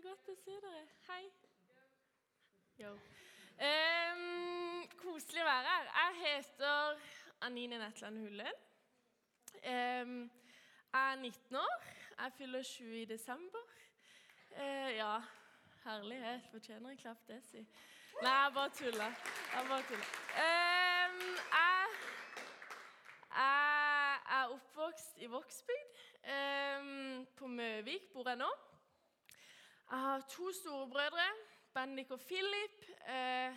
så godt å se dere. Hei. Um, koselig å være her. Jeg heter Anine Netland Hullen. Um, jeg er 19 år. Jeg fyller 20 i desember. Uh, ja, herlighet. Fortjener en klapp, det, si. Nei, jeg bare tuller. Jeg bare tuller. Um, jeg, jeg er oppvokst i Vågsbygd. på Møvik bor jeg nå. Jeg har to storebrødre, Bendik og Philip. Eh,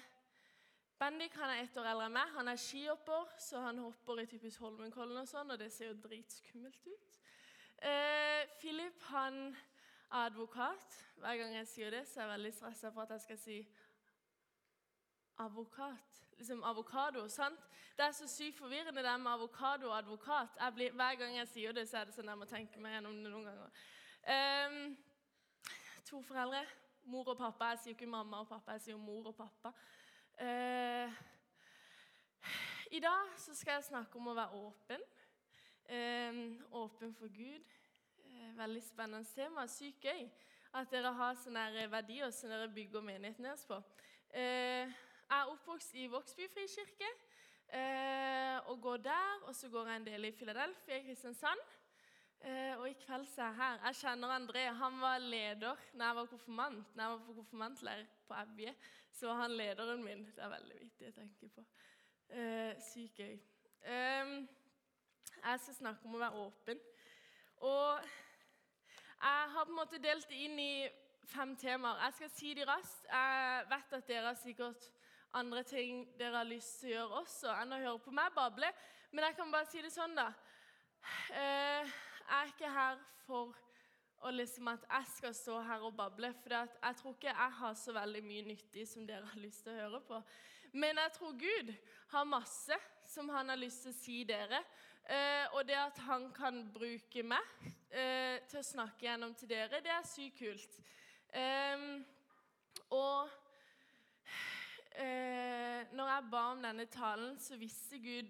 Bendik han er ett år eldre enn meg. Han er skihopper, så han hopper i typisk Holmenkollen og sånn, og det ser jo dritskummelt ut. Eh, Philip han er advokat. Hver gang jeg sier det, så er jeg veldig stressa for at jeg skal si Avokat. Liksom avokado. sant? Det er så sykt forvirrende det med avokado og advokat. Blir, hver gang jeg sier det, så er det sånn jeg må tenke meg gjennom det noen ganger. Um, to foreldre. Mor og pappa. Jeg sier ikke mamma og pappa, jeg sier mor og pappa. Eh, I dag så skal jeg snakke om å være åpen. Eh, åpen for Gud. Eh, veldig spennende tema. Sykt gøy at dere har sånne verdier som dere bygger menigheten deres på. Eh, jeg er oppvokst i Vågsby frikirke eh, og går der. Og så går jeg en del i Philadelphia Kristiansand. Eh, og i kveld så er jeg her. Jeg kjenner André. Han var leder når jeg var konfirmant. Når jeg var på konfirmantleir på Evje, så var han lederen min. Det er veldig viktig å tenke på. Eh, sykt gøy. Jeg skal snakke om å være åpen. Og jeg har på en måte delt det inn i fem temaer. Jeg skal si de raskt. Jeg vet at dere har sikkert andre ting dere har lyst til å gjøre også, enn å høre på meg bable. Men jeg kan bare si det sånn, da. Eh, jeg er ikke her for liksom at jeg skal stå her og bable. For jeg tror ikke jeg har så veldig mye nyttig som dere har lyst til å høre på. Men jeg tror Gud har masse som han har lyst til å si dere. Eh, og det at han kan bruke meg eh, til å snakke gjennom til dere, det er sykt kult. og når jeg ba om denne talen, så visste Gud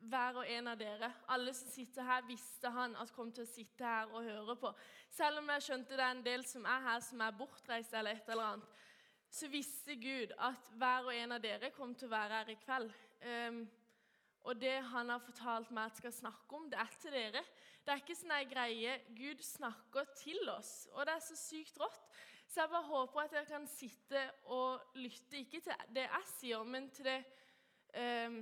hver og en av dere, alle som sitter her, visste han at kom til å sitte her og høre på. Selv om jeg skjønte det er en del som er her, som er bortreist eller et eller annet, så visste Gud at hver og en av dere kom til å være her i kveld. Um, og det han har fortalt meg at skal snakke om, det er til dere. Det er ikke sånn ei greie. Gud snakker til oss, og det er så sykt rått. Så jeg bare håper at dere kan sitte og lytte, ikke til det jeg sier, men til det um,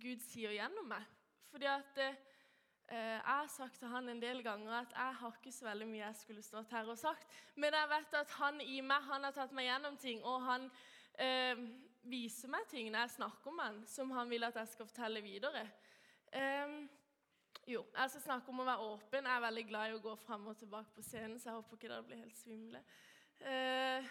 Gud sier gjennom meg. Fordi at eh, Jeg har sagt til han en del ganger at jeg har ikke så veldig mye jeg skulle stått her og sagt. Men jeg vet at han i meg han har tatt meg gjennom ting, og han eh, viser meg ting når jeg snakker om han, som han vil at jeg skal fortelle videre. Eh, jo, jeg skal snakke om å være åpen. Jeg er veldig glad i å gå fram og tilbake på scenen, så jeg håper ikke dere blir helt svimle. Eh,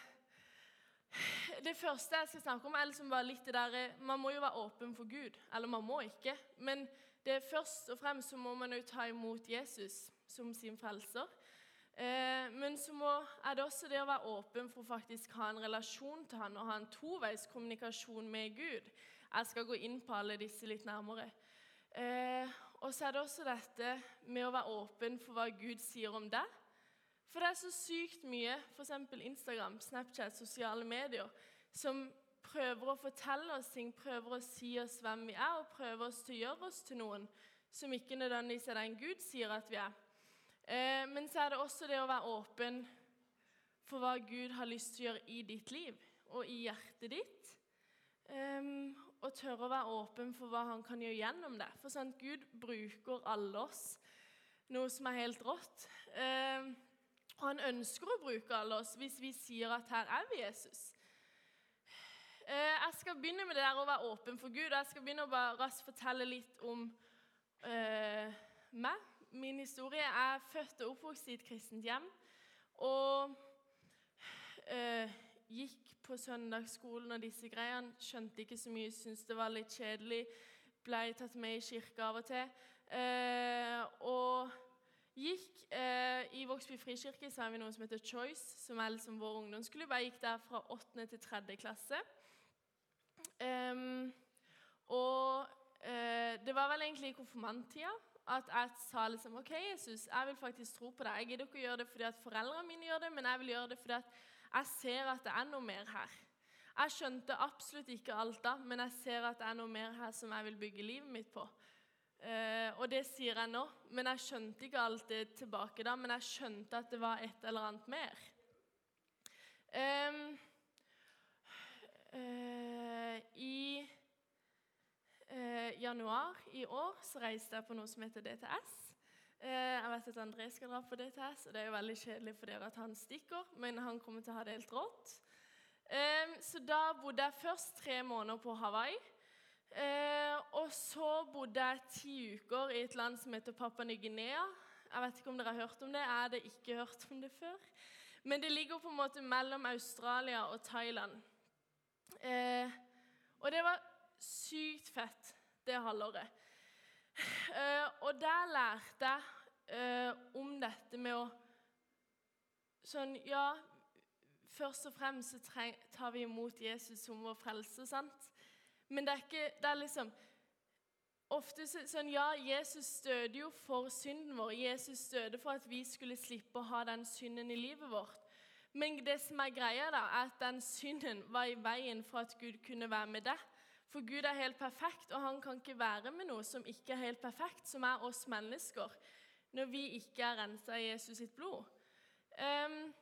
det første jeg skal snakke om, er liksom bare litt det der Man må jo være åpen for Gud. Eller man må ikke. Men det først og fremst så må man jo ta imot Jesus som sin frelser. Eh, men så må, er det også det å være åpen for å faktisk ha en relasjon til han og ha en toveiskommunikasjon med Gud. Jeg skal gå inn på alle disse litt nærmere. Eh, og så er det også dette med å være åpen for hva Gud sier om deg for det er så sykt mye, f.eks. Instagram, Snapchat, sosiale medier, som prøver å fortelle oss ting, prøver å si oss hvem vi er, og prøver oss til å gjøre oss til noen som ikke nødvendigvis er den Gud sier at vi er. Eh, men så er det også det å være åpen for hva Gud har lyst til å gjøre i ditt liv og i hjertet ditt. Um, og tørre å være åpen for hva han kan gjøre gjennom det. For sant, Gud bruker alle oss, noe som er helt rått. Um, og han ønsker å bruke alle oss hvis vi sier at her er vi Jesus. Eh, jeg skal begynne med det der å være åpen for Gud. Jeg skal begynne å bare raskt fortelle litt om uh, meg. Min historie er født og oppvokst i et kristent hjem. Og uh, gikk på søndagsskolen og disse greiene. Skjønte ikke så mye, syntes det var litt kjedelig. Ble tatt med i kirka av og til. Uh, og Gikk eh, I Vågsby frikirke så har vi noe som heter Choice, som er liksom vår ungdomsklubb. Jeg gikk der fra 8. til 3. klasse. Um, og eh, det var vel egentlig i konfirmanttida At jeg sa liksom OK, Jesus, jeg vil faktisk tro på deg. Jeg gidder ikke å gjøre det fordi at foreldrene mine gjør det, men jeg vil gjøre det fordi at jeg ser at det er noe mer her. Jeg skjønte absolutt ikke alt da, men jeg ser at det er noe mer her som jeg vil bygge livet mitt på. Uh, og det sier jeg nå, men jeg skjønte ikke alt det tilbake da. Men jeg skjønte at det var et eller annet mer. Eh, eh, I uh, januar i år så reiste jeg på noe som heter DTS. jeg vet at André skal dra på DTS, og det er jo veldig kjedelig for dere at han stikker, men han kommer til å ha det helt rått. Så da bodde jeg først tre måneder på Hawaii. Eh, og så bodde jeg ti uker i et land som heter Papua Ny-Guinea. Jeg vet ikke om dere har hørt om det. Jeg hadde ikke hørt om det før. Men det ligger på en måte mellom Australia og Thailand. Eh, og det var sykt fett, det halvåret. Eh, og der lærte jeg eh, om dette med å Sånn, ja Først og fremst så tar vi imot Jesus som vår frelse, sant? Men det er ikke det er liksom Ofte sånn Ja, Jesus døde jo for synden vår. Jesus døde for at vi skulle slippe å ha den synden i livet vårt. Men det som er greia, da, er at den synden var i veien for at Gud kunne være med deg. For Gud er helt perfekt, og han kan ikke være med noe som ikke er helt perfekt, som er oss mennesker, når vi ikke er rensa i Jesus sitt blod. Um,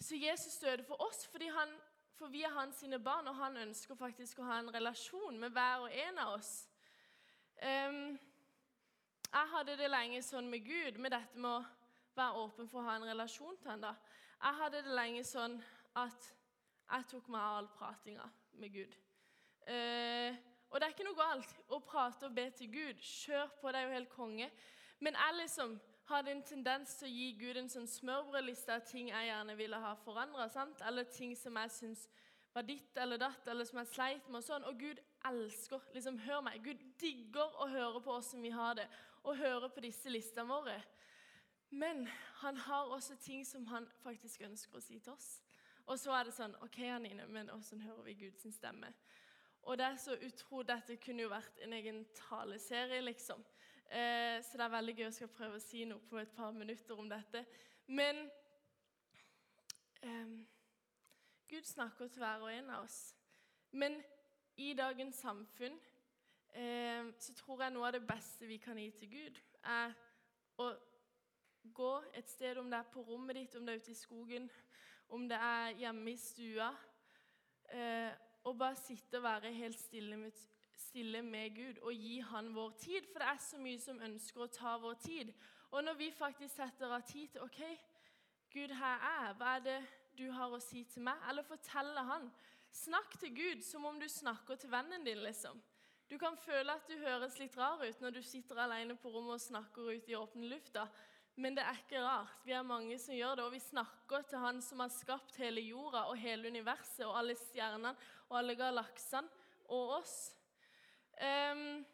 så Jesus døde for oss fordi han for vi er hans sine barn, og han ønsker faktisk å ha en relasjon med hver og en av oss. Um, jeg hadde det lenge sånn med Gud, med dette med å være åpen for å ha en relasjon til ham. Jeg hadde det lenge sånn at jeg tok meg av all pratinga med Gud. Uh, og det er ikke noe galt å prate og be til Gud. Kjør på, det er jo helt konge. Men jeg liksom hadde en tendens til å gi Gud en sånn smørbrødliste av ting jeg gjerne ville ha forandra, eller ting som jeg syns var ditt eller datt, eller som jeg sleit med. Og sånn. Og Gud elsker liksom, Hør meg. Gud digger å høre på åssen vi har det, og høre på disse listene våre. Men han har også ting som han faktisk ønsker å si til oss. Og så er det sånn OK, Anine, men åssen hører vi Guds stemme? Og det er så utro, Dette kunne jo vært en egen taleserie, liksom. Eh, så det er veldig gøy å skal prøve å si noe på et par minutter om dette. Men eh, Gud snakker til hver og en av oss. Men i dagens samfunn eh, så tror jeg noe av det beste vi kan gi til Gud, er å gå et sted, om det er på rommet ditt, om det er ute i skogen, om det er hjemme i stua, eh, og bare sitte og være helt stille med stille med Gud og gi Han vår tid. For det er så mye som ønsker å ta vår tid. Og når vi faktisk setter av tid til OK, Gud, her er Hva er det du har å si til meg? Eller fortelle Han. Snakk til Gud som om du snakker til vennen din, liksom. Du kan føle at du høres litt rar ut når du sitter alene på rommet og snakker ut i åpne lufta. Men det er ikke rart. Vi er mange som gjør det. Og vi snakker til Han som har skapt hele jorda og hele universet og alle stjernene og alle galaksene og oss. Um,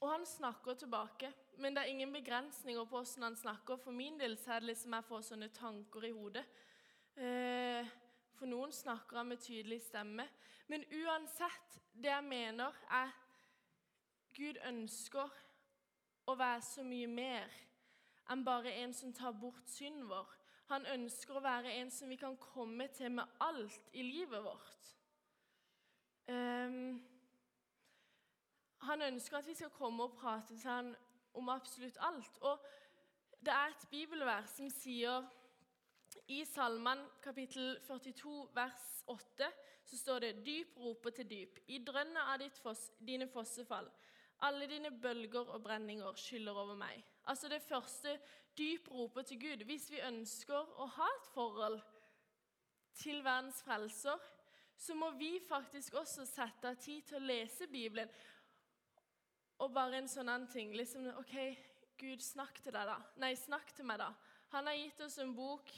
og han snakker tilbake, men det er ingen begrensninger på hvordan han snakker. For min del så er det liksom jeg får sånne tanker i hodet. Uh, for noen snakker han med tydelig stemme. Men uansett, det jeg mener, er Gud ønsker å være så mye mer enn bare en som tar bort synden vår. Han ønsker å være en som vi kan komme til med alt i livet vårt. Um, han ønsker at vi skal komme og prate til ham om absolutt alt. Og det er et bibelvers som sier i Salman kapittel 42 vers 8 så står det dyp roper til dyp. I drønnet av foss, dine fossefall. Alle dine bølger og brenninger skyller over meg. Altså det første dyp roper til Gud. Hvis vi ønsker å ha et forhold til verdens frelser, så må vi faktisk også sette av tid til å lese Bibelen. Og bare en sånn annen ting liksom, OK, Gud, snakk til deg, da. Nei, snakk til meg, da. Han har gitt oss en bok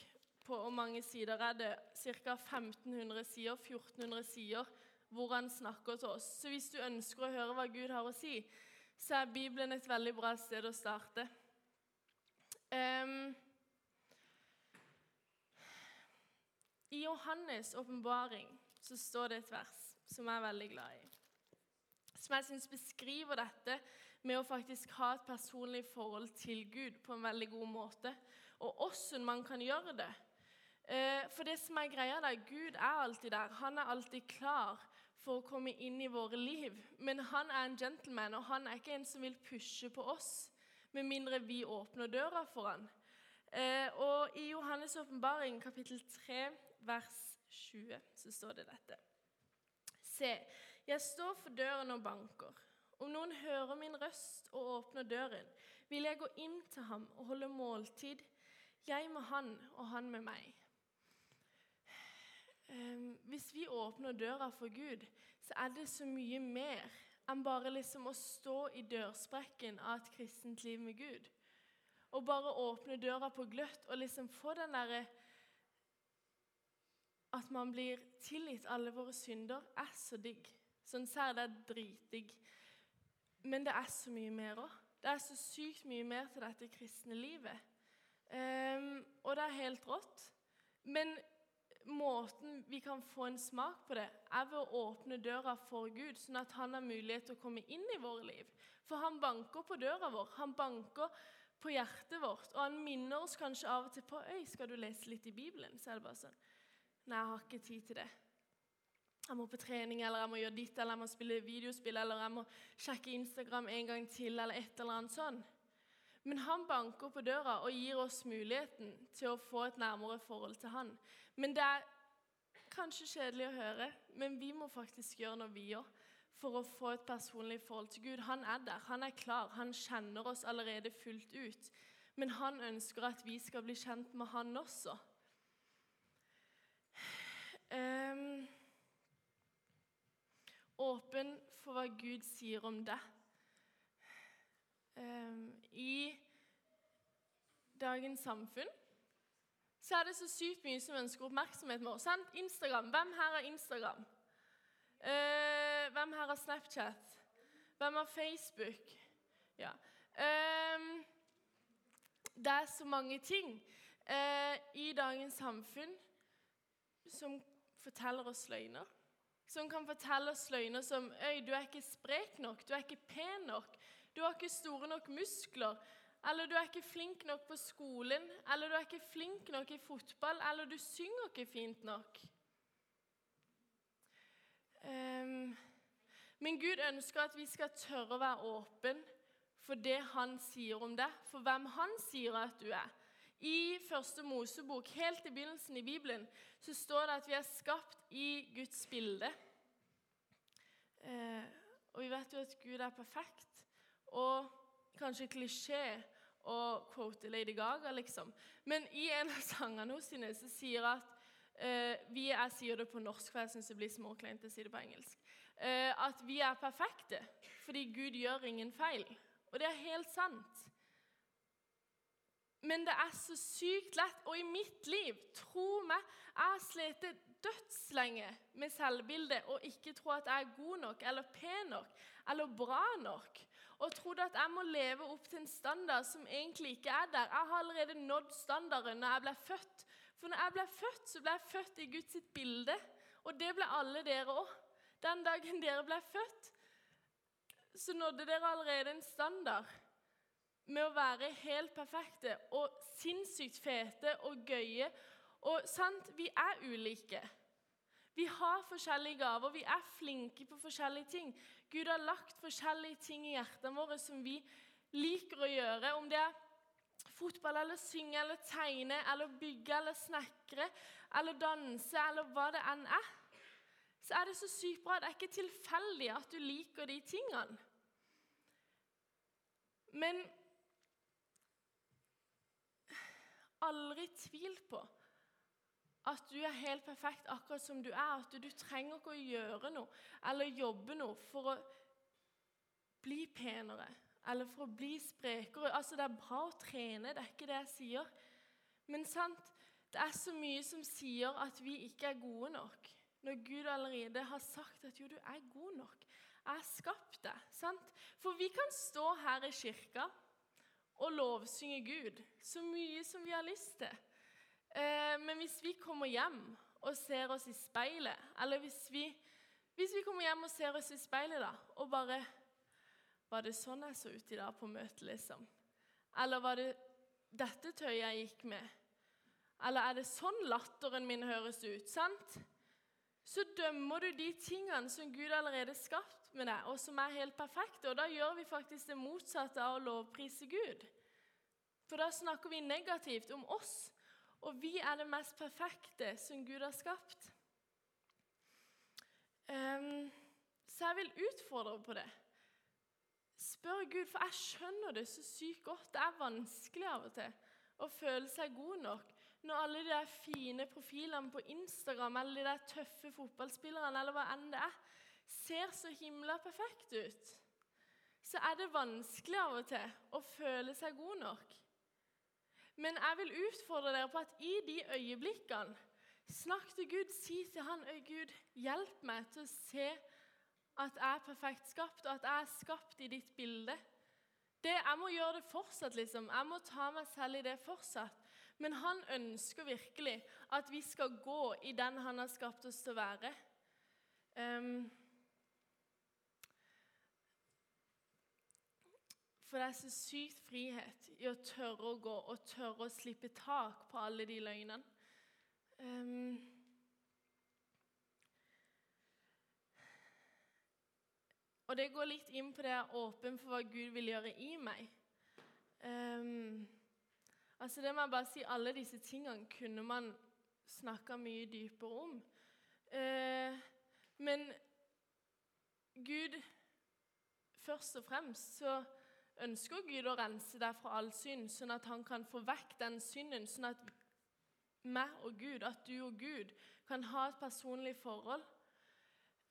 på hvor mange sider er det? Ca. 1500 sider, 1400 sider, hvor han snakker til oss. Så hvis du ønsker å høre hva Gud har å si, så er Bibelen et veldig bra sted å starte. Um, I Johannes' åpenbaring så står det et vers som jeg er veldig glad i som jeg syns beskriver dette med å faktisk ha et personlig forhold til Gud på en veldig god måte, og hvordan man kan gjøre det. Eh, for det som er greia der, Gud er alltid der. Han er alltid klar for å komme inn i våre liv. Men han er en gentleman, og han er ikke en som vil pushe på oss med mindre vi åpner døra for han. Eh, og I Johannes' åpenbaring, kapittel 3, vers 20, så står det dette. Se, jeg står for døren og banker. Om noen hører min røst og åpner døren, vil jeg gå inn til ham og holde måltid, jeg med han og han med meg. Ehm, hvis vi åpner døra for Gud, så er det så mye mer enn bare liksom å stå i dørsprekken av et kristent liv med Gud. Og bare åpne døra på gløtt og liksom få den derre At man blir tilgitt alle våre synder, er så digg. Sånn det er dritdigg. Men det er så mye mer òg. Det er så sykt mye mer til dette kristne livet. Um, og det er helt rått. Men måten vi kan få en smak på det, er ved å åpne døra for Gud, sånn at han har mulighet til å komme inn i våre liv. For han banker på døra vår, han banker på hjertet vårt, og han minner oss kanskje av og til på Øy, skal du lese litt i Bibelen? Så er det bare sånn Nei, jeg har ikke tid til det. Jeg må på trening, eller jeg må gjøre ditt, eller jeg må spille videospill, eller jeg må sjekke Instagram en gang til, eller et eller annet sånn. Men han banker på døra og gir oss muligheten til å få et nærmere forhold til han. Men det er kanskje kjedelig å høre, men vi må faktisk gjøre noe, vi òg, for å få et personlig forhold til Gud. Han er der, han er klar, han kjenner oss allerede fullt ut. Men han ønsker at vi skal bli kjent med han også. Um, åpen for hva Gud sier om deg. Um, I dagens samfunn så er det så sykt mye som ønsker oppmerksomhet med oss. Sant? Instagram. Hvem her har Instagram? Uh, hvem her har Snapchat? Hvem har Facebook? Ja. Um, det er så mange ting uh, i dagens samfunn som forteller oss løgner. Som kan fortelle oss løgner som Øy, du er ikke sprek nok, du er ikke pen nok, du har ikke store nok muskler. Eller du er ikke flink nok på skolen, eller du er ikke flink nok i fotball, eller du synger ikke fint nok. Um, men Gud ønsker at vi skal tørre å være åpen for det han sier om deg, for hvem han sier at du er. I første Mosebok, helt i begynnelsen i Bibelen, så står det at vi er skapt i Guds bilde. Eh, og vi vet jo at Gud er perfekt. Og kanskje klisjé å quote Lady Gaga, liksom. Men i en av sangene sine så sier at eh, vi Jeg sier det på norsk, for jeg syns det blir småkleint å si det på engelsk. Eh, at vi er perfekte fordi Gud gjør ingen feil. Og det er helt sant. Men det er så sykt lett. Og i mitt liv, tro meg, jeg har slitt dødslenge med selvbildet og ikke tro at jeg er god nok eller pen nok eller bra nok. Og trodde at jeg må leve opp til en standard som egentlig ikke er der. Jeg har allerede nådd standarden når jeg ble født. For når jeg ble født, så ble jeg født i Guds bilde. Og det ble alle dere òg. Den dagen dere ble født, så nådde dere allerede en standard med å være helt perfekte og sinnssykt fete og gøye. Og sant, vi er ulike. Vi har forskjellige gaver, vi er flinke på forskjellige ting. Gud har lagt forskjellige ting i hjertene våre som vi liker å gjøre. Om det er fotball eller synge eller tegne eller bygge eller snekre eller danse eller hva det enn er, så er det så sykt bra. Det er ikke tilfeldig at du liker de tingene. Men aldri tvil på at du er helt perfekt akkurat som du er. At du, trenger ikke å gjøre noe eller jobbe noe for å bli penere eller for å bli sprekere. Altså, Det er bra å trene, det er ikke det jeg sier. Men sant, det er så mye som sier at vi ikke er gode nok. Når Gud allerede har sagt at jo, du er god nok. Jeg har skapt deg. sant? For vi kan stå her i kirka og lovsynge Gud så mye som vi har lyst til. Eh, men hvis vi kommer hjem og ser oss i speilet, eller hvis vi, hvis vi kommer hjem og ser oss i speilet da, og bare Var det sånn jeg så ut i dag på møtet, liksom? Eller var det dette tøyet jeg gikk med? Eller er det sånn latteren min høres ut? sant? Så dømmer du de tingene som Gud allerede skapt med det, og som er helt perfekte. Og da gjør vi faktisk det motsatte av å lovprise Gud. For da snakker vi negativt om oss, og vi er det mest perfekte som Gud har skapt. Um, så jeg vil utfordre på det. Spør Gud, for jeg skjønner det så sykt godt. Det er vanskelig av og til å føle seg god nok når alle de der fine profilene på Instagram eller de der tøffe fotballspillerne eller hva enn det er, ser så himla perfekt ut. Så er det vanskelig av og til å føle seg god nok. Men jeg vil utfordre dere på at i de øyeblikkene Snakk til Gud. Si til han, Øy Gud, hjelp meg til å se at jeg er perfekt skapt, og at jeg er skapt i ditt bilde. Det, jeg må gjøre det fortsatt, liksom. Jeg må ta meg selv i det fortsatt. Men han ønsker virkelig at vi skal gå i den han har skapt oss til å være. Um, for det er så sykt frihet i å tørre å gå og tørre å slippe tak på alle de løgnene. Um, Og det går litt inn på det jeg er åpen for hva Gud vil gjøre i meg. Um, altså det må jeg bare si, Alle disse tingene kunne man snakka mye dypere om. Uh, men Gud Først og fremst så ønsker Gud å rense deg fra all synd, sånn at han kan få vekk den synden, sånn at meg og Gud, at du og Gud kan ha et personlig forhold.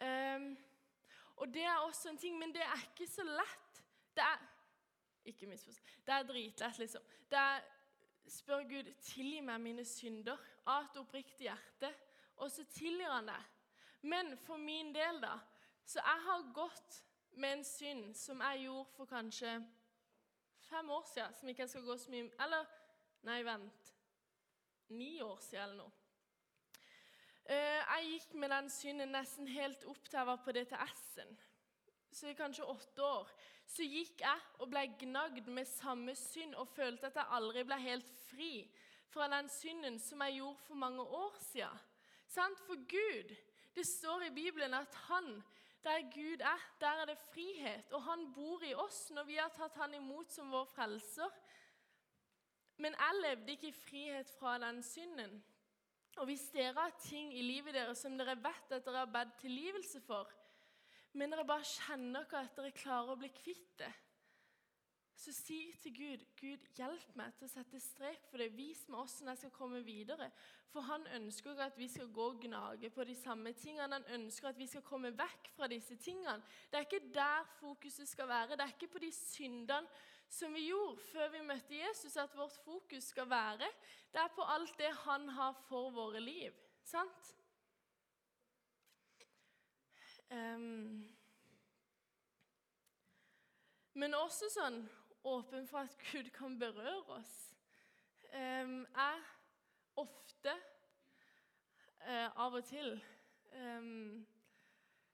Um, og det er også en ting, men det er ikke så lett. Det er Ikke misforstå. Det er dritlett, liksom. Det er Spør Gud, tilgi meg mine synder av et oppriktig hjerte, og så tilgir han det. Men for min del, da Så jeg har gått med en synd som jeg gjorde for kanskje fem år siden, som ikke jeg skal gå så mye Eller nei, vent. Ni år siden eller noe. Eh, jeg gikk med den synden nesten helt opp til jeg var på DTS-en. Så i kanskje åtte år. Så gikk jeg og ble gnagd med samme synd og følte at jeg aldri ble helt fri fra den synden som jeg gjorde for mange år siden. For Gud Det står i Bibelen at han, der Gud er, der er det frihet. Og han bor i oss når vi har tatt han imot som vår frelser. Men jeg levde ikke i frihet fra den synden. Og hvis dere har ting i livet deres som dere vet at dere har bedt tilgivelse for, men dere bare kjenner ikke at dere klarer å bli kvitt det, så si til Gud Gud, hjelp meg til å sette strek for det. Vis meg hvordan jeg skal komme videre. For han ønsker at vi skal gå og gnage på de samme tingene. Han ønsker at vi skal komme vekk fra disse tingene. Det er ikke der fokuset skal være. Det er ikke på de syndene som vi gjorde før vi møtte Jesus, at vårt fokus skal være. Det er på alt det han har for våre liv. Sant? Um, men også sånn åpen for at Gud kan berøre oss. Jeg ofte, uh, av og til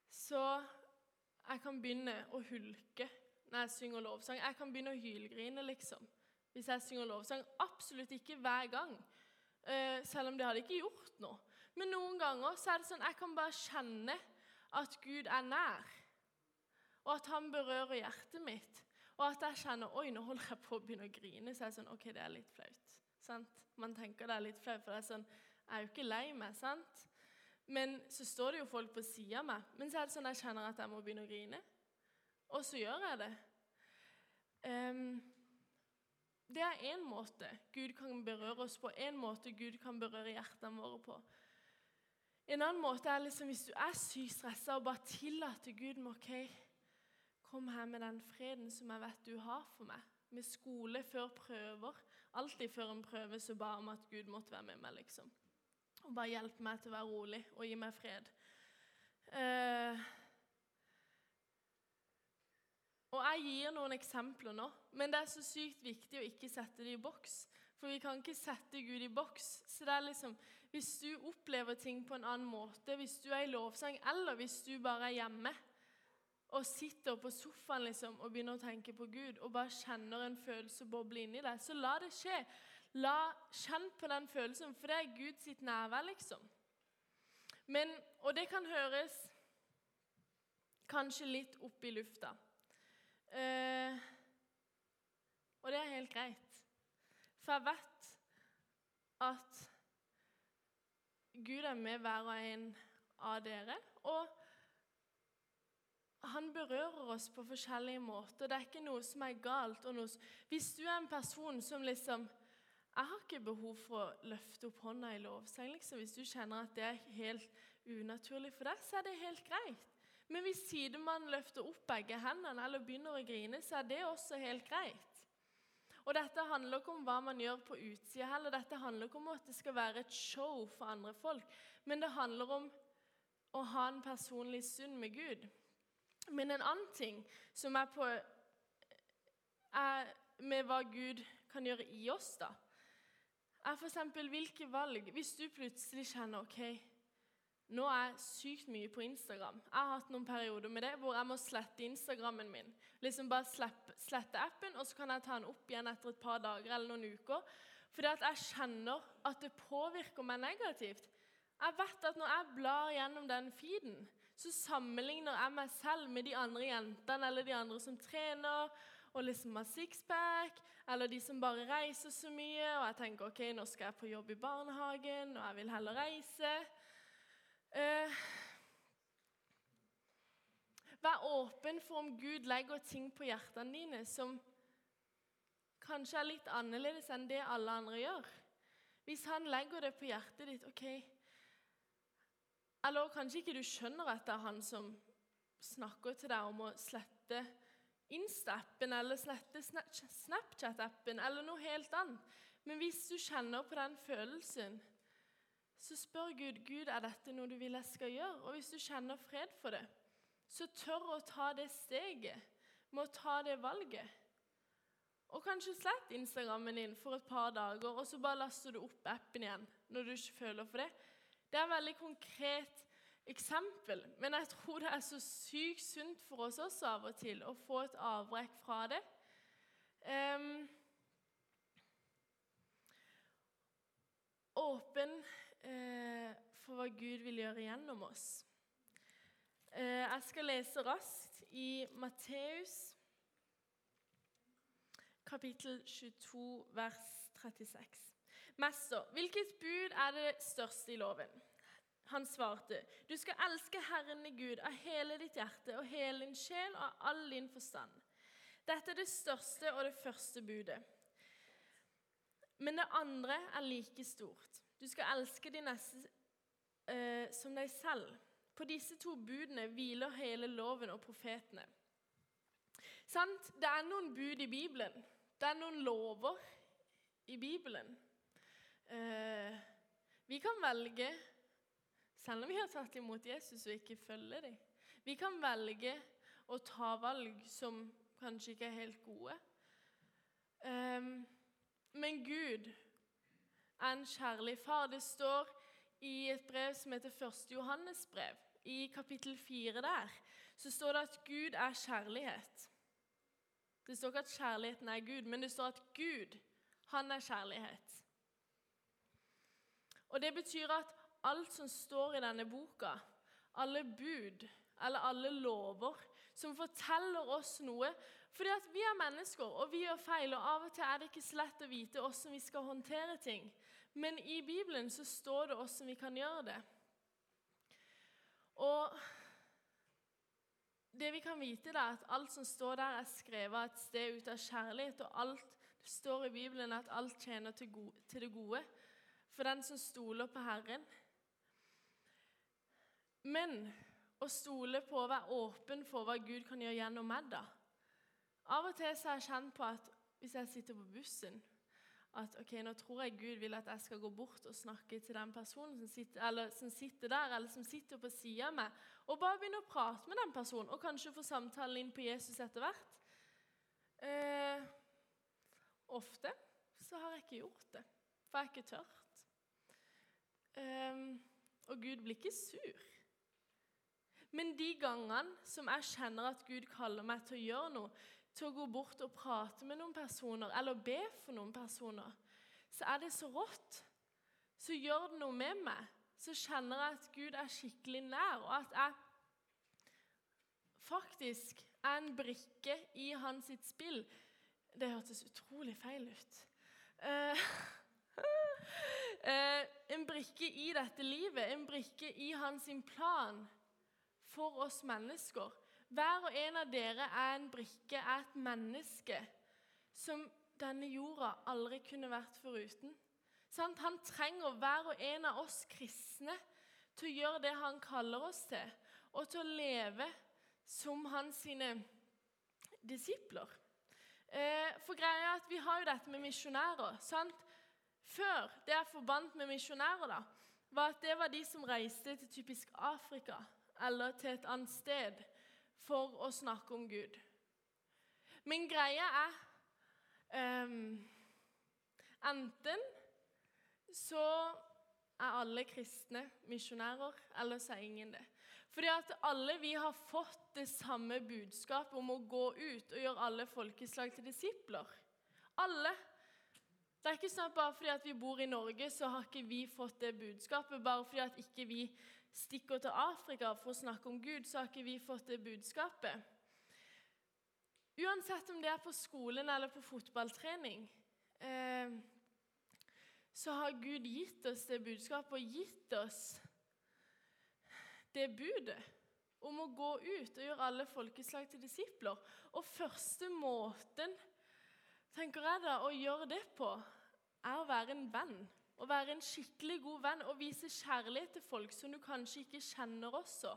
Så jeg kan begynne å hulke når jeg synger lovsang. Jeg kan begynne å hylgrine, liksom, hvis jeg synger lovsang. Absolutt ikke hver gang, uh, selv om det hadde ikke gjort noe. Men noen ganger så er det sånn jeg kan bare kjenne at Gud er nær, og at han berører hjertet mitt. Og at jeg kjenner oi, nå holder jeg på å begynne å grine. Så er jeg sånn OK, det er litt flaut. Sant? Man tenker det er litt flaut, for det er sånn Jeg er jo ikke lei meg, sant? Men så står det jo folk på sida av meg. Men så er det sånn jeg kjenner at jeg må begynne å grine. Og så gjør jeg det. Um, det er én måte Gud kan berøre oss på, én måte Gud kan berøre hjertene våre på. En annen måte er liksom hvis du er sykt stressa og bare tillater Gud med OK, kom her med den freden som jeg vet du har for meg. Med skole før prøver. Alltid før en prøve så ba om at Gud måtte være med meg. liksom. Og bare hjelpe meg til å være rolig og gi meg fred. Uh, og Jeg gir noen eksempler nå, men det er så sykt viktig å ikke sette det i boks. For vi kan ikke sette Gud i boks. Så det er liksom, Hvis du opplever ting på en annen måte, hvis du er i lovsang, eller hvis du bare er hjemme og sitter på sofaen liksom, og begynner å tenke på Gud og bare kjenner en følelse boble inni deg, så la det skje. La, Kjenn på den følelsen, for det er Guds nærvær, liksom. Men, og det kan høres kanskje litt opp i lufta. Eh, og det er helt greit. For jeg vet at Gud er med hver og en av dere. Og han berører oss på forskjellige måter. Det er ikke noe som er galt. Noe... Hvis du er en person som liksom Jeg har ikke behov for å løfte opp hånda i lovsang. Liksom. Hvis du kjenner at det er helt unaturlig for deg, så er det helt greit. Men hvis sidemannen løfter opp begge hendene eller begynner å grine, så er det også helt greit. Og Dette handler ikke om hva man gjør på utsida heller. Dette handler ikke om at det skal være et show for andre folk. Men det handler om å ha en personlig stund med Gud. Men en annen ting som er på er med hva Gud kan gjøre i oss, da, er f.eks. hvilke valg Hvis du plutselig kjenner OK, nå er jeg sykt mye på Instagram. Jeg har hatt noen perioder med det hvor jeg må slette Instagrammen min. Liksom bare slette, slette appen, og så kan jeg ta den opp igjen etter et par dager eller noen uker. Fordi at jeg kjenner at det påvirker meg negativt. Jeg vet at når jeg blar gjennom den feeden, så sammenligner jeg meg selv med de andre jentene eller de andre som trener og liksom har sixpack, eller de som bare reiser så mye. Og jeg tenker ok, nå skal jeg på jobb i barnehagen, og jeg vil heller reise. Uh, vær åpen for om Gud legger ting på hjertene dine som kanskje er litt annerledes enn det alle andre gjør. Hvis han legger det på hjertet ditt ok, eller kanskje ikke du skjønner at det er han som snakker til deg om å slette Insta-appen eller slette Snapchat-appen eller noe helt annet. Men hvis du kjenner på den følelsen, så spør Gud Gud, er dette noe du vil jeg skal gjøre. Og hvis du kjenner fred for det, så tør å ta det steget med å ta det valget. Og kanskje slett Instagrammen din for et par dager, og så bare laster du opp appen igjen når du ikke føler for det. Det er et veldig konkret eksempel, men jeg tror det er så sykt sunt for oss også av og til å få et avbrekk fra det. Um, åpen uh, for hva Gud vil gjøre gjennom oss. Uh, jeg skal lese raskt i Matteus kapittel 22, vers 36. Mester, hvilket bud er det største i loven? Han svarte, du skal elske Herren i Gud av hele ditt hjerte og hele din sjel og all din forstand. Dette er det største og det første budet. Men det andre er like stort. Du skal elske de neste uh, som deg selv. På disse to budene hviler hele loven og profetene. Sant? Det er noen bud i Bibelen. Det er noen lover i Bibelen. Eh, vi kan velge, selv om vi har tatt imot Jesus og ikke følger dem Vi kan velge å ta valg som kanskje ikke er helt gode. Eh, men Gud er en kjærlig far. Det står i et brev som heter 1. Johannes brev, i kapittel 4 der, så står det at Gud er kjærlighet. Det står ikke at kjærligheten er Gud, men det står at Gud, han er kjærlighet. Og Det betyr at alt som står i denne boka, alle bud eller alle lover som forteller oss noe Fordi at vi er mennesker, og vi gjør feil, og av og til er det ikke så lett å vite hvordan vi skal håndtere ting. Men i Bibelen så står det hvordan vi kan gjøre det. Og det vi kan vite, er at alt som står der, er skrevet et sted ut av kjærlighet. Og alt det står i Bibelen at alt tjener til, gode, til det gode for den som stoler på Herren. Men å stole på å være åpen for hva Gud kan gjøre gjennom meg, da. Av og til så har jeg kjent på at hvis jeg sitter på bussen at ok, nå tror jeg Gud vil at jeg skal gå bort og snakke til den personen som sitter, som sitter der, eller som sitter på sida av meg, og bare begynne å prate med den personen, og kanskje få samtalen inn på Jesus etter hvert. Eh, ofte så har jeg ikke gjort det, for jeg er ikke tørt. Um, og Gud blir ikke sur. Men de gangene som jeg kjenner at Gud kaller meg til å gjøre noe, til å gå bort og prate med noen personer eller be for noen personer, så er det så rått. Så gjør det noe med meg. Så kjenner jeg at Gud er skikkelig nær, og at jeg faktisk er en brikke i hans sitt spill. Det hørtes utrolig feil ut. Uh, en brikke i dette livet, en brikke i hans plan for oss mennesker. Hver og en av dere er en brikke, er et menneske som denne jorda aldri kunne vært foruten. Sant? Han trenger hver og en av oss kristne til å gjøre det han kaller oss til, og til å leve som hans sine disipler. Eh, for greia er at Vi har jo dette med misjonærer. sant? Før det jeg forbandt med misjonærer, da, var at det var de som reiste til typisk Afrika eller til et annet sted for å snakke om Gud. Men greia er um, Enten så er alle kristne misjonærer, eller så er ingen det. Fordi at alle vi har fått det samme budskapet om å gå ut og gjøre alle folkeslag til disipler. Alle. Det er ikke sånn at bare fordi at vi bor i Norge, så har ikke vi fått det budskapet. Bare fordi at ikke vi stikker til Afrika for å snakke om Gud, så har ikke vi fått det budskapet. Uansett om det er på skolen eller på fotballtrening, eh, så har Gud gitt oss det budskapet og gitt oss det budet om å gå ut og gjøre alle folkeslag til disipler. Og første måten tenker jeg da, å gjøre det på, er å være en venn. Å være en skikkelig god venn og vise kjærlighet til folk som du kanskje ikke kjenner også.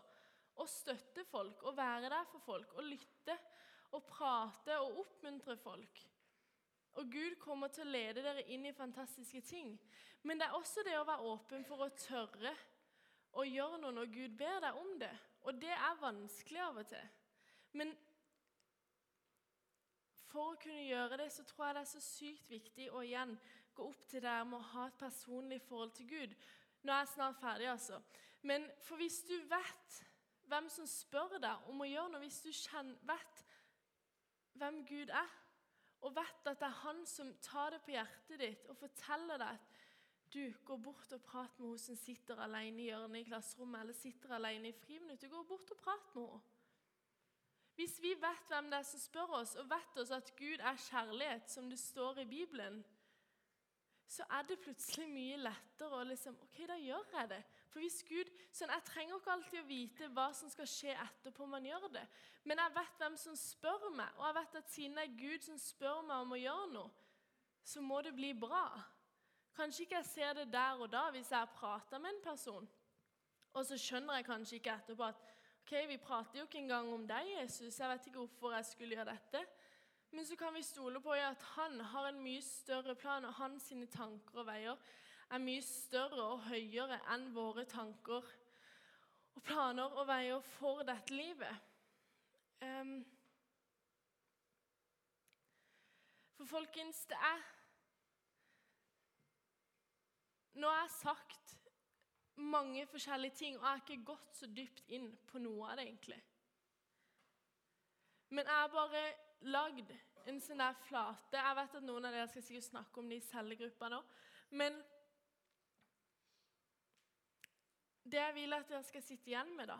Og støtte folk og være der for folk og lytte og prate og oppmuntre folk. Og Gud kommer til å lede dere inn i fantastiske ting. Men det er også det å være åpen for å tørre å gjøre noe når Gud ber deg om det. Og det er vanskelig av og til. Men for å kunne gjøre det, så tror jeg det er så sykt viktig å igjen gå opp til deg med å ha et personlig forhold til Gud. Nå er jeg snart ferdig, altså. Men for hvis du vet hvem som spør deg om å gjøre noe, hvis du kjenner, vet hvem Gud er, og vet at det er Han som tar det på hjertet ditt og forteller deg at du går bort og prater med henne som sitter alene i hjørnet i klasserommet eller sitter alene i friminuttet. Gå bort og prat med henne. Hvis vi vet hvem det er som spør oss, og vet oss at Gud er kjærlighet, som det står i Bibelen, så er det plutselig mye lettere å liksom OK, da gjør jeg det. For hvis Gud sånn, Jeg trenger ikke alltid å vite hva som skal skje etterpå man gjør det. Men jeg vet hvem som spør meg, og jeg vet at siden det er Gud som spør meg om å gjøre noe, så må det bli bra. Kanskje ikke jeg ser det der og da hvis jeg prata med en person. Og så skjønner jeg kanskje ikke etterpå at ok, vi prater jo ikke engang om deg, Jesus. Jeg vet ikke hvorfor jeg skulle gjøre dette. Men så kan vi stole på at han har en mye større plan, og hans tanker og veier er mye større og høyere enn våre tanker og planer og veier for dette livet. Um, for folkens, det er Nå har jeg sagt mange forskjellige ting, og jeg har ikke gått så dypt inn på noe av det, egentlig. Men jeg bare lagd en sånn der flate Jeg vet at noen av dere skal sikkert snakke om det i cellegruppa nå. Men det jeg vil at dere skal sitte igjen med, da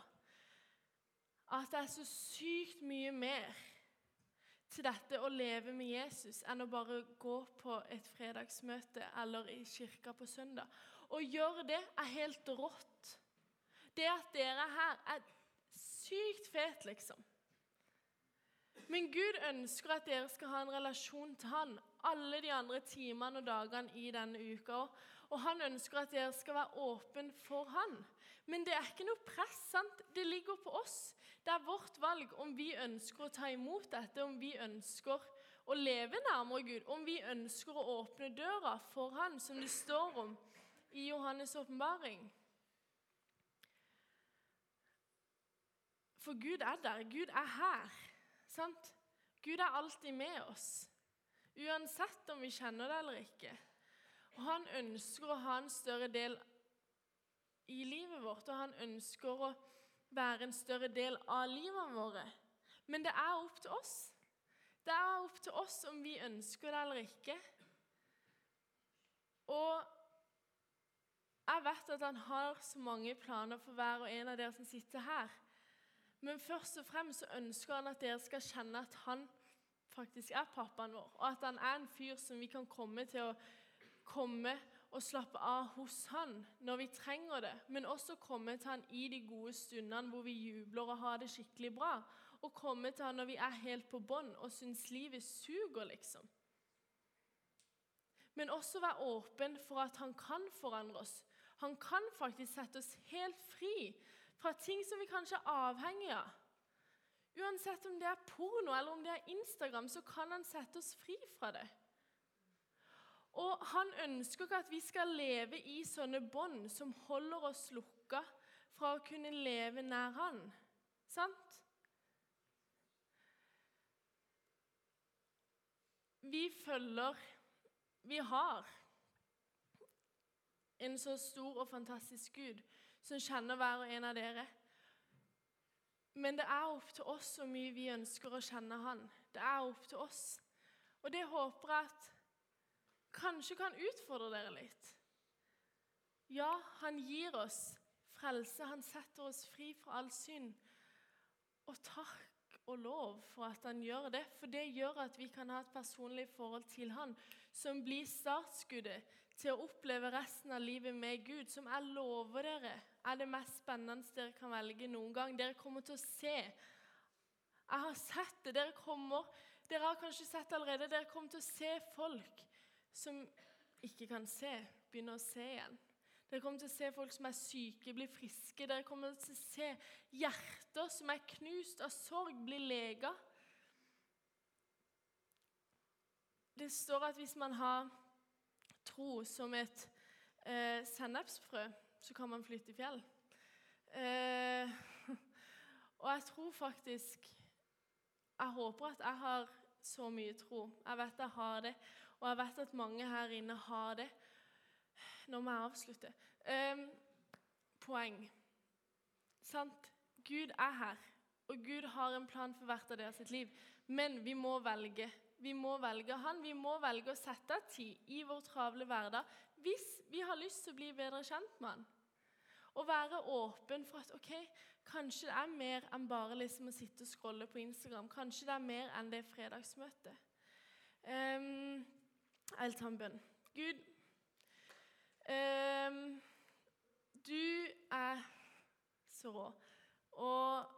At det er så sykt mye mer til dette å leve med Jesus enn å bare gå på et fredagsmøte eller i kirka på søndag. Å gjøre det er helt rått. Det at dere er her, er sykt fet, liksom. Men Gud ønsker at dere skal ha en relasjon til Han alle de andre timene og dagene i denne uka. Og han ønsker at dere skal være åpen for Han. Men det er ikke noe press. sant? Det ligger på oss. Det er vårt valg om vi ønsker å ta imot dette, om vi ønsker å leve nærmere Gud, om vi ønsker å åpne døra for Han, som det står om i Johannes' åpenbaring. For Gud er der. Gud er her. Sant? Gud er alltid med oss, uansett om vi kjenner det eller ikke. Og Han ønsker å ha en større del i livet vårt, og han ønsker å være en større del av livet våre. Men det er opp til oss. Det er opp til oss om vi ønsker det eller ikke. Og jeg vet at han har så mange planer for hver og en av dere som sitter her. Men først og fremst så ønsker han at dere skal kjenne at han faktisk er pappaen vår, og at han er en fyr som vi kan komme til å komme og slappe av hos han når vi trenger det, men også komme til han i de gode stundene hvor vi jubler og har det skikkelig bra, og komme til han når vi er helt på bånn og syns livet suger, liksom. Men også være åpen for at han kan forandre oss. Han kan faktisk sette oss helt fri fra ting som vi kanskje er avhengige av. Uansett om det er porno eller om det er Instagram, så kan han sette oss fri fra det. Og han ønsker ikke at vi skal leve i sånne bånd som holder oss lukka fra å kunne leve nær han. Sant? Vi følger Vi har en så stor og fantastisk Gud som kjenner hver og en av dere. Men det er opp til oss hvor mye vi ønsker å kjenne Han. Det er opp til oss. Og det håper jeg at kanskje kan utfordre dere litt. Ja, han gir oss frelse. Han setter oss fri fra all synd. Og takk og lov for at han gjør det, for det gjør at vi kan ha et personlig forhold til han, som blir startskuddet til å oppleve resten av livet med Gud, som jeg lover dere er det mest spennende dere kan velge noen gang. Dere kommer til å se. Jeg har sett det. Dere kommer, dere har kanskje sett allerede. Dere kommer til å se folk som ikke kan se, begynne å se igjen. Dere kommer til å se folk som er syke, bli friske. Dere kommer til å se hjerter som er knust av sorg, bli lega. Det står at hvis man har tro som et eh, sennepsfrø, så kan man flytte i fjell. Eh, og jeg tror faktisk Jeg håper at jeg har så mye tro. Jeg vet jeg har det, og jeg vet at mange her inne har det. Nå må jeg avslutte. Eh, poeng. Sant? Gud er her, og Gud har en plan for hvert av deres liv. Men vi må velge. Vi må velge Han. Vi må velge å sette av tid i vår travle hverdag hvis vi har lyst til å bli bedre kjent med Han. Og være åpen for at ok, kanskje det er mer enn bare liksom å sitte og scrolle på Instagram. Kanskje det er mer enn det fredagsmøtet. Um, jeg vil ta en bønn. Gud, um, du er så rå. Og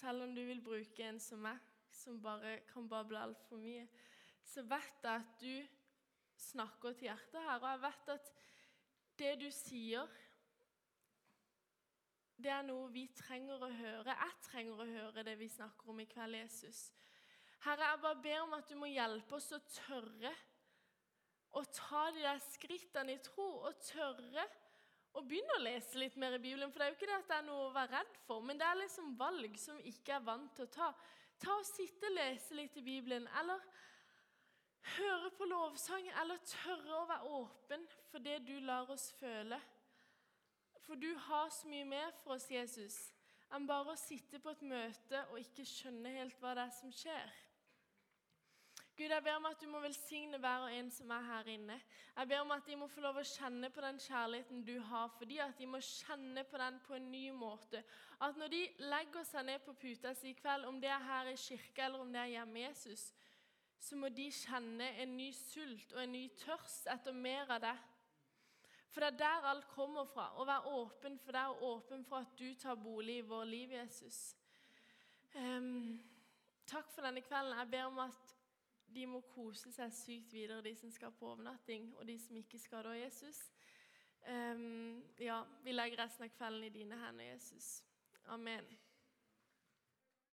selv om du vil bruke en som meg, som bare kan bable altfor mye, så vet jeg at du snakker til hjertet her. Og jeg vet at det du sier, det er noe vi trenger å høre. Jeg trenger å høre det vi snakker om i kveld, Jesus. Herre, jeg bare ber om at du må hjelpe oss å tørre å ta de der skrittene i tro, og tørre å begynne å lese litt mer i Bibelen. For det er jo ikke det at det er noe å være redd for, men det er liksom valg som vi ikke er vant til å ta. Ta og Sitte og lese litt i Bibelen, eller høre på lovsang, eller tørre å være åpen for det du lar oss føle. For du har så mye mer for oss, Jesus, enn bare å sitte på et møte og ikke skjønne helt hva det er som skjer. Gud, jeg ber om at du må velsigne hver og en som er her inne. Jeg ber om at de må få lov å kjenne på den kjærligheten du har for dem, at de må kjenne på den på en ny måte. At når de legger seg ned på puta si i kveld, om det er her i kirka eller om det er hjemme Jesus, så må de kjenne en ny sult og en ny tørst etter mer av det. For det er der alt kommer fra. Å være åpen for deg og åpen for at du tar bolig i vår liv, Jesus. Um, takk for denne kvelden. Jeg ber om at de må kose seg sykt videre, de som skal på overnatting, og de som ikke skal da, Jesus. Um, ja, vi legger resten av kvelden i dine hender, Jesus. Amen.